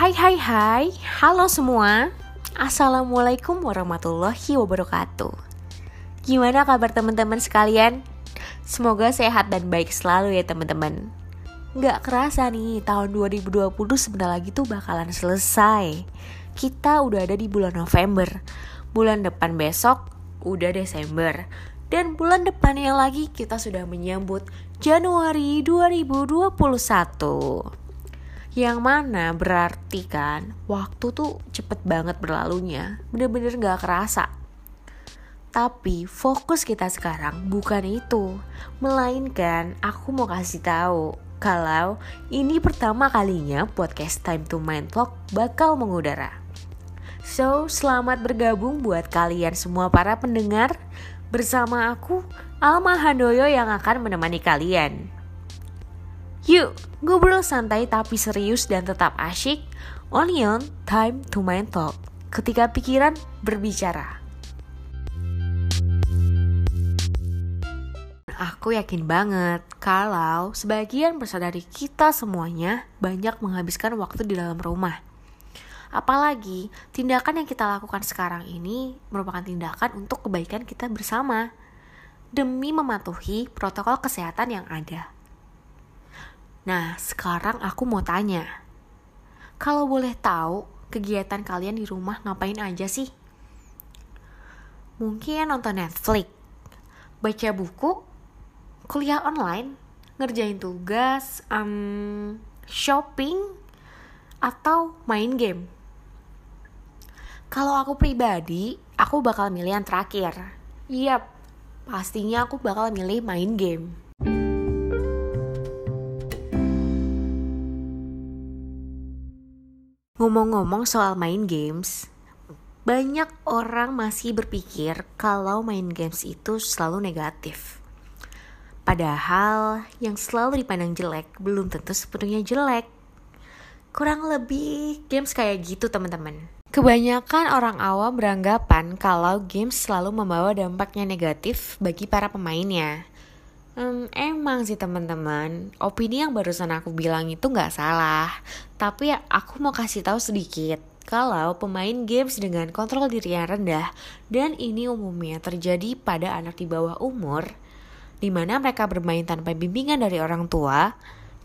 Hai hai hai, halo semua. Assalamualaikum warahmatullahi wabarakatuh. Gimana kabar teman-teman sekalian? Semoga sehat dan baik selalu ya teman-teman. Gak kerasa nih, tahun 2020 sebentar lagi tuh bakalan selesai. Kita udah ada di bulan November. Bulan depan besok, udah Desember. Dan bulan depannya lagi kita sudah menyambut Januari 2021 Yang mana? Berarti kan waktu tuh cepet banget berlalunya. Bener-bener gak kerasa. Tapi fokus kita sekarang bukan itu, melainkan aku mau kasih tahu kalau ini pertama kalinya podcast Time to Mind Talk bakal mengudara. So, selamat bergabung buat kalian semua para pendengar. Bersama aku Alma Handoyo yang akan menemani kalian. Yuk, ngobrol santai tapi serius dan tetap asyik. Only on Time to Mind Talk. Ketika pikiran berbicara. Aku yakin banget kalau sebagian besar dari kita semuanya banyak menghabiskan waktu di dalam rumah Apalagi tindakan yang kita lakukan sekarang ini merupakan tindakan untuk kebaikan kita bersama demi mematuhi protokol kesehatan yang ada. Nah, sekarang aku mau tanya. Kalau boleh tahu, kegiatan kalian di rumah ngapain aja sih? Mungkin nonton Netflix, baca buku, kuliah online, ngerjain tugas, um, shopping, atau main game. Kalau aku pribadi, aku bakal milih yang terakhir. Yap, pastinya aku bakal milih main game. Ngomong-ngomong soal main games, banyak orang masih berpikir kalau main games itu selalu negatif. Padahal yang selalu dipandang jelek belum tentu sepenuhnya jelek. Kurang lebih games kayak gitu teman-teman. Kebanyakan orang awam beranggapan kalau games selalu membawa dampaknya negatif bagi para pemainnya. Hmm, emang sih teman-teman, opini yang barusan aku bilang itu nggak salah. Tapi ya aku mau kasih tahu sedikit kalau pemain games dengan kontrol diri yang rendah dan ini umumnya terjadi pada anak di bawah umur, di mana mereka bermain tanpa bimbingan dari orang tua,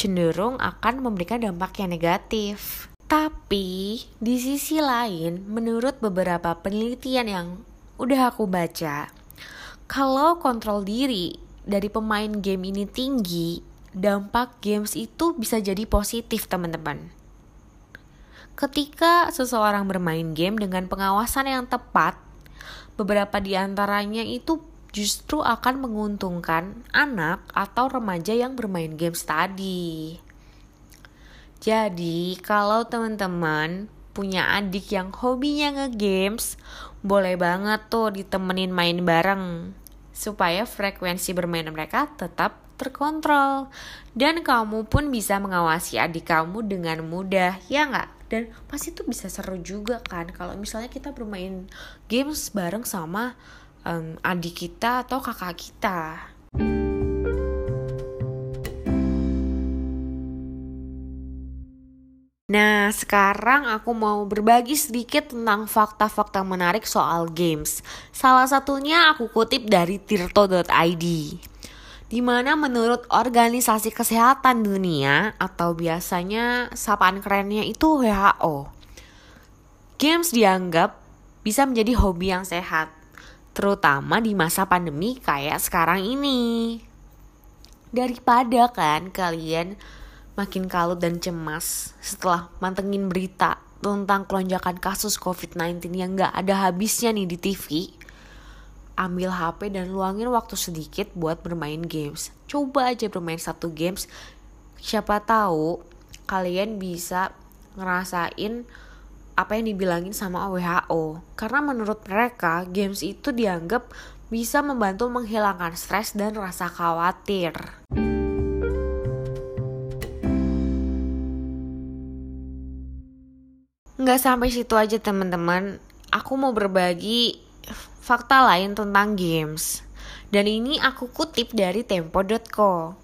cenderung akan memberikan dampak yang negatif. Tapi di sisi lain, menurut beberapa penelitian yang udah aku baca, kalau kontrol diri dari pemain game ini tinggi, dampak games itu bisa jadi positif, teman-teman. Ketika seseorang bermain game dengan pengawasan yang tepat, beberapa di antaranya itu justru akan menguntungkan anak atau remaja yang bermain games tadi. Jadi, kalau teman-teman punya adik yang hobinya nge-games, boleh banget tuh ditemenin main bareng supaya frekuensi bermain mereka tetap terkontrol dan kamu pun bisa mengawasi adik kamu dengan mudah ya nggak dan pasti tuh bisa seru juga kan kalau misalnya kita bermain games bareng sama um, adik kita atau kakak kita. Nah, sekarang aku mau berbagi sedikit tentang fakta-fakta menarik soal games. Salah satunya aku kutip dari tirto.id. Di mana menurut Organisasi Kesehatan Dunia atau biasanya sapaan kerennya itu WHO. Games dianggap bisa menjadi hobi yang sehat, terutama di masa pandemi kayak sekarang ini. Daripada kan kalian makin kalut dan cemas setelah mantengin berita tentang kelonjakan kasus COVID-19 yang gak ada habisnya nih di TV. Ambil HP dan luangin waktu sedikit buat bermain games. Coba aja bermain satu games. Siapa tahu kalian bisa ngerasain apa yang dibilangin sama WHO. Karena menurut mereka, games itu dianggap bisa membantu menghilangkan stres dan rasa khawatir. Nggak sampai situ aja teman-teman. Aku mau berbagi fakta lain tentang games. Dan ini aku kutip dari tempo.co.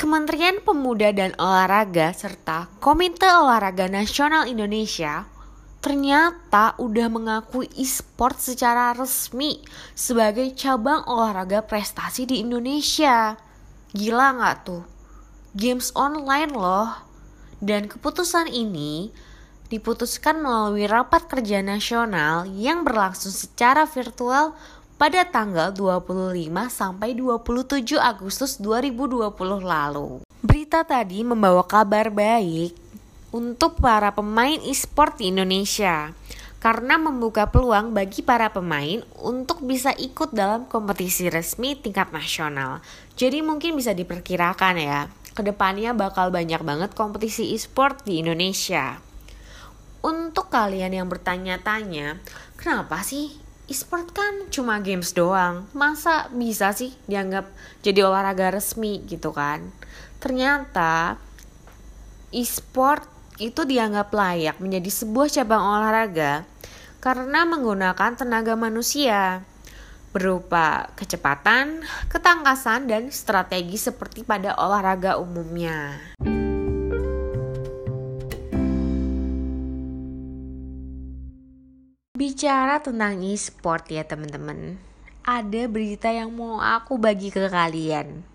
Kementerian Pemuda dan Olahraga serta Komite Olahraga Nasional Indonesia ternyata udah mengakui e-sport secara resmi sebagai cabang olahraga prestasi di Indonesia. Gila nggak tuh? Games online loh. Dan keputusan ini diputuskan melalui rapat kerja nasional yang berlangsung secara virtual pada tanggal 25 sampai 27 Agustus 2020 lalu. Berita tadi membawa kabar baik untuk para pemain e-sport di Indonesia karena membuka peluang bagi para pemain untuk bisa ikut dalam kompetisi resmi tingkat nasional. Jadi mungkin bisa diperkirakan ya, ke depannya bakal banyak banget kompetisi e-sport di Indonesia. Untuk kalian yang bertanya-tanya, kenapa sih e-sport kan cuma games doang. Masa bisa sih dianggap jadi olahraga resmi gitu kan? Ternyata e-sport itu dianggap layak menjadi sebuah cabang olahraga karena menggunakan tenaga manusia berupa kecepatan, ketangkasan, dan strategi seperti pada olahraga umumnya. Bicara tentang e-sport ya teman-teman Ada berita yang mau aku bagi ke kalian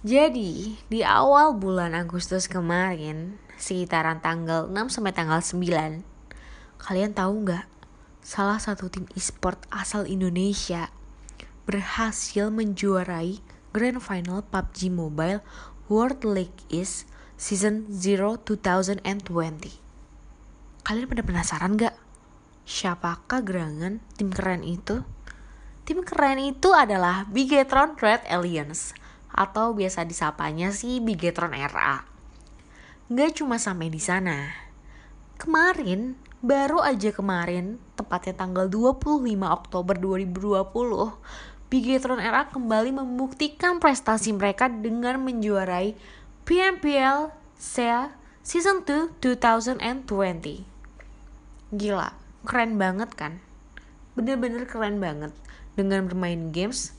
Jadi di awal bulan Agustus kemarin Sekitaran tanggal 6 sampai tanggal 9 Kalian tahu nggak? Salah satu tim e-sport asal Indonesia Berhasil menjuarai Grand Final PUBG Mobile World League East Season 0 2020 Kalian pada penasaran gak? Siapakah gerangan tim keren itu? Tim keren itu adalah Bigetron Red Alliance atau biasa disapanya sih Bigetron RA. Gak cuma sampai di sana. Kemarin, baru aja kemarin, tepatnya tanggal 25 Oktober 2020, Bigetron RA kembali membuktikan prestasi mereka dengan menjuarai PMPL SEA Season 2 2020. Gila, keren banget kan? Bener-bener keren banget. Dengan bermain games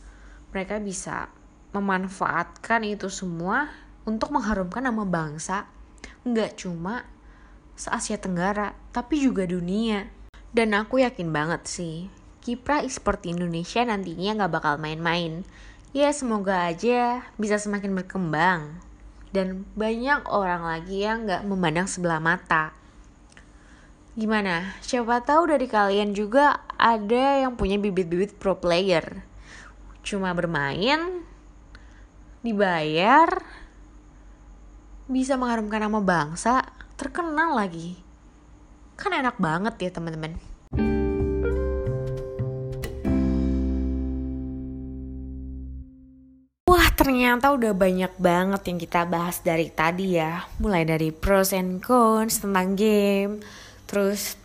mereka bisa memanfaatkan itu semua untuk mengharumkan nama bangsa. Nggak cuma se Asia Tenggara tapi juga dunia. Dan aku yakin banget sih kiprah e-sport Indonesia nantinya nggak bakal main-main. Ya semoga aja bisa semakin berkembang. Dan banyak orang lagi yang nggak memandang sebelah mata Gimana? Siapa tahu dari kalian juga ada yang punya bibit-bibit pro player. Cuma bermain, dibayar, bisa mengharumkan nama bangsa, terkenal lagi. Kan enak banget ya teman-teman. Wah ternyata udah banyak banget yang kita bahas dari tadi ya Mulai dari pros and cons tentang game terus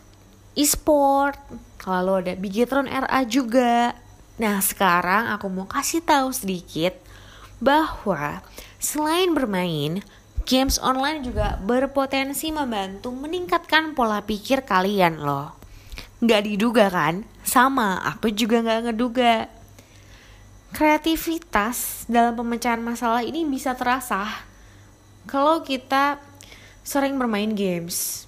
e-sport, lalu ada Bigetron RA juga. Nah, sekarang aku mau kasih tahu sedikit bahwa selain bermain, games online juga berpotensi membantu meningkatkan pola pikir kalian loh. Gak diduga kan? Sama, aku juga gak ngeduga. Kreativitas dalam pemecahan masalah ini bisa terasa kalau kita sering bermain games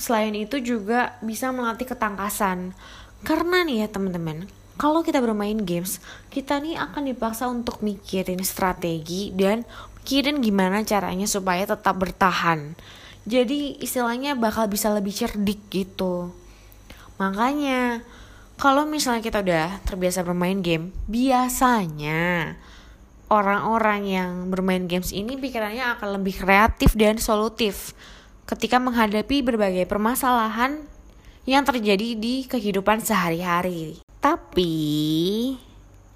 Selain itu juga bisa melatih ketangkasan. Karena nih ya teman-teman, kalau kita bermain games, kita nih akan dipaksa untuk mikirin strategi dan mikirin gimana caranya supaya tetap bertahan. Jadi istilahnya bakal bisa lebih cerdik gitu. Makanya kalau misalnya kita udah terbiasa bermain game, biasanya orang-orang yang bermain games ini pikirannya akan lebih kreatif dan solutif ketika menghadapi berbagai permasalahan yang terjadi di kehidupan sehari-hari. Tapi,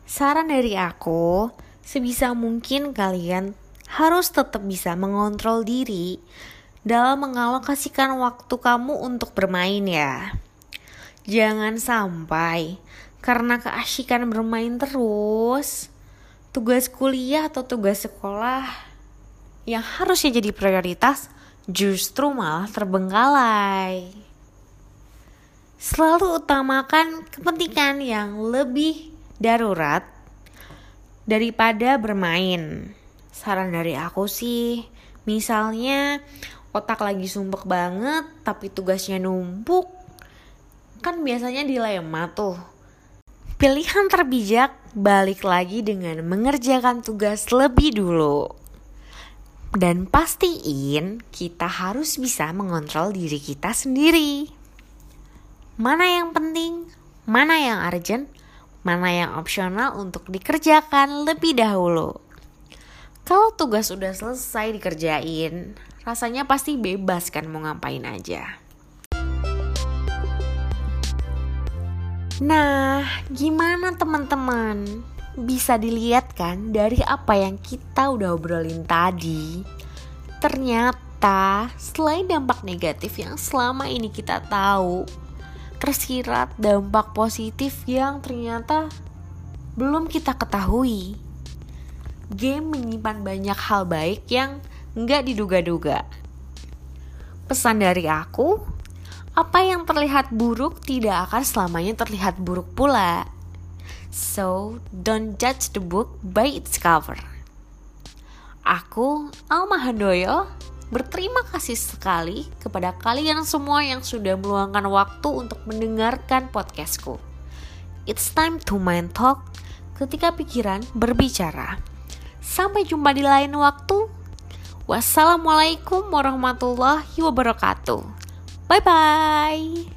saran dari aku, sebisa mungkin kalian harus tetap bisa mengontrol diri dalam mengalokasikan waktu kamu untuk bermain ya. Jangan sampai karena keasyikan bermain terus, tugas kuliah atau tugas sekolah yang harusnya jadi prioritas justru malah terbengkalai. Selalu utamakan kepentingan yang lebih darurat daripada bermain. Saran dari aku sih, misalnya otak lagi sumpek banget tapi tugasnya numpuk, kan biasanya dilema tuh. Pilihan terbijak balik lagi dengan mengerjakan tugas lebih dulu. Dan pastiin kita harus bisa mengontrol diri kita sendiri. Mana yang penting, mana yang urgent, mana yang opsional untuk dikerjakan lebih dahulu. Kalau tugas udah selesai dikerjain, rasanya pasti bebas kan mau ngapain aja. Nah, gimana teman-teman? Bisa dilihat kan dari apa yang kita udah obrolin tadi. Ternyata selain dampak negatif yang selama ini kita tahu, tersirat dampak positif yang ternyata belum kita ketahui. Game menyimpan banyak hal baik yang nggak diduga-duga. Pesan dari aku, apa yang terlihat buruk tidak akan selamanya terlihat buruk pula. So, don't judge the book by its cover. Aku, Alma Handoyo, berterima kasih sekali kepada kalian semua yang sudah meluangkan waktu untuk mendengarkan podcastku. It's time to mind talk ketika pikiran berbicara. Sampai jumpa di lain waktu. Wassalamualaikum warahmatullahi wabarakatuh. Bye bye.